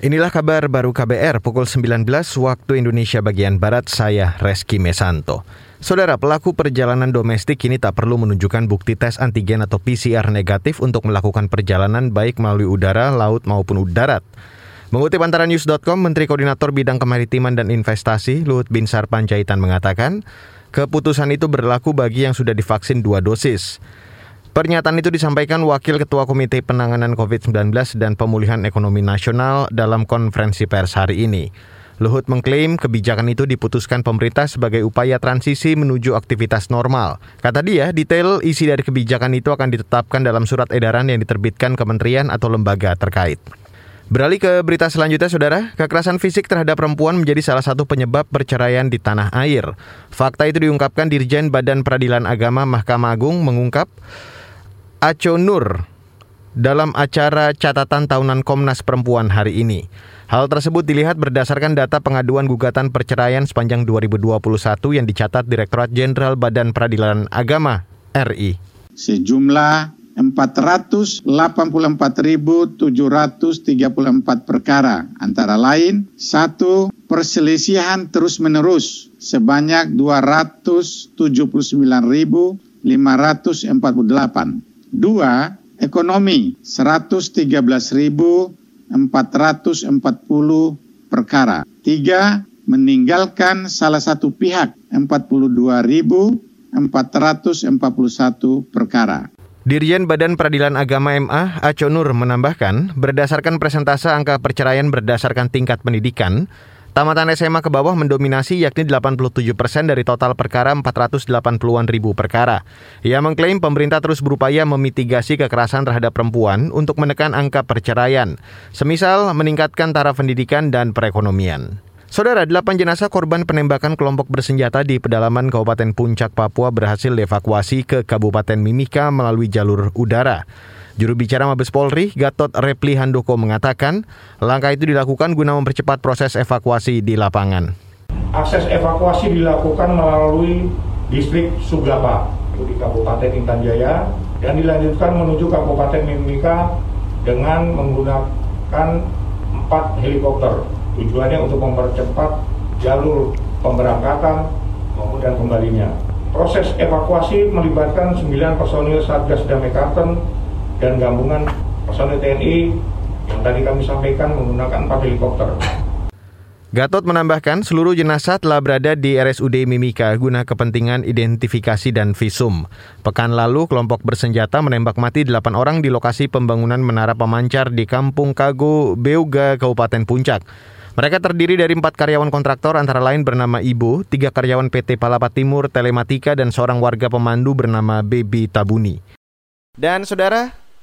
Inilah kabar baru KBR pukul 19 waktu Indonesia bagian Barat, saya Reski Mesanto. Saudara, pelaku perjalanan domestik kini tak perlu menunjukkan bukti tes antigen atau PCR negatif untuk melakukan perjalanan baik melalui udara, laut maupun darat. Mengutip antara news.com, Menteri Koordinator Bidang Kemaritiman dan Investasi Luhut Binsar Panjaitan mengatakan, keputusan itu berlaku bagi yang sudah divaksin dua dosis. Pernyataan itu disampaikan Wakil Ketua Komite Penanganan COVID-19 dan Pemulihan Ekonomi Nasional dalam konferensi pers hari ini. Luhut mengklaim kebijakan itu diputuskan pemerintah sebagai upaya transisi menuju aktivitas normal. Kata dia, detail isi dari kebijakan itu akan ditetapkan dalam surat edaran yang diterbitkan kementerian atau lembaga terkait. Beralih ke berita selanjutnya, Saudara. Kekerasan fisik terhadap perempuan menjadi salah satu penyebab perceraian di tanah air. Fakta itu diungkapkan Dirjen Badan Peradilan Agama Mahkamah Agung mengungkap Aco Nur dalam acara catatan tahunan Komnas Perempuan hari ini. Hal tersebut dilihat berdasarkan data pengaduan gugatan perceraian sepanjang 2021 yang dicatat Direktorat Jenderal Badan Peradilan Agama RI. Sejumlah 484.734 perkara, antara lain satu perselisihan terus-menerus sebanyak 279.548 Dua, ekonomi 113.440 perkara. Tiga, meninggalkan salah satu pihak 42.441 perkara. Dirjen Badan Peradilan Agama MA Aco Nur menambahkan, berdasarkan presentase angka perceraian berdasarkan tingkat pendidikan, Tamatan SMA ke bawah mendominasi yakni 87 persen dari total perkara 480-an ribu perkara. Ia mengklaim pemerintah terus berupaya memitigasi kekerasan terhadap perempuan untuk menekan angka perceraian, semisal meningkatkan taraf pendidikan dan perekonomian. Saudara, delapan jenazah korban penembakan kelompok bersenjata di pedalaman Kabupaten Puncak, Papua berhasil dievakuasi ke Kabupaten Mimika melalui jalur udara. Juru bicara Mabes Polri, Gatot Repli Handoko mengatakan, langkah itu dilakukan guna mempercepat proses evakuasi di lapangan. Akses evakuasi dilakukan melalui distrik Sugapa di Kabupaten Intan Jaya dan dilanjutkan menuju Kabupaten Mimika dengan menggunakan empat helikopter. Tujuannya untuk mempercepat jalur pemberangkatan maupun dan kembalinya. Proses evakuasi melibatkan 9 personil Satgas Damai Karten dan gabungan personil TNI yang tadi kami sampaikan menggunakan empat helikopter. Gatot menambahkan seluruh jenazah telah berada di RSUD Mimika guna kepentingan identifikasi dan visum. Pekan lalu, kelompok bersenjata menembak mati 8 orang di lokasi pembangunan menara pemancar di Kampung Kago, Beuga, Kabupaten Puncak. Mereka terdiri dari empat karyawan kontraktor antara lain bernama Ibu, tiga karyawan PT Palapa Timur Telematika, dan seorang warga pemandu bernama Baby Tabuni. Dan saudara,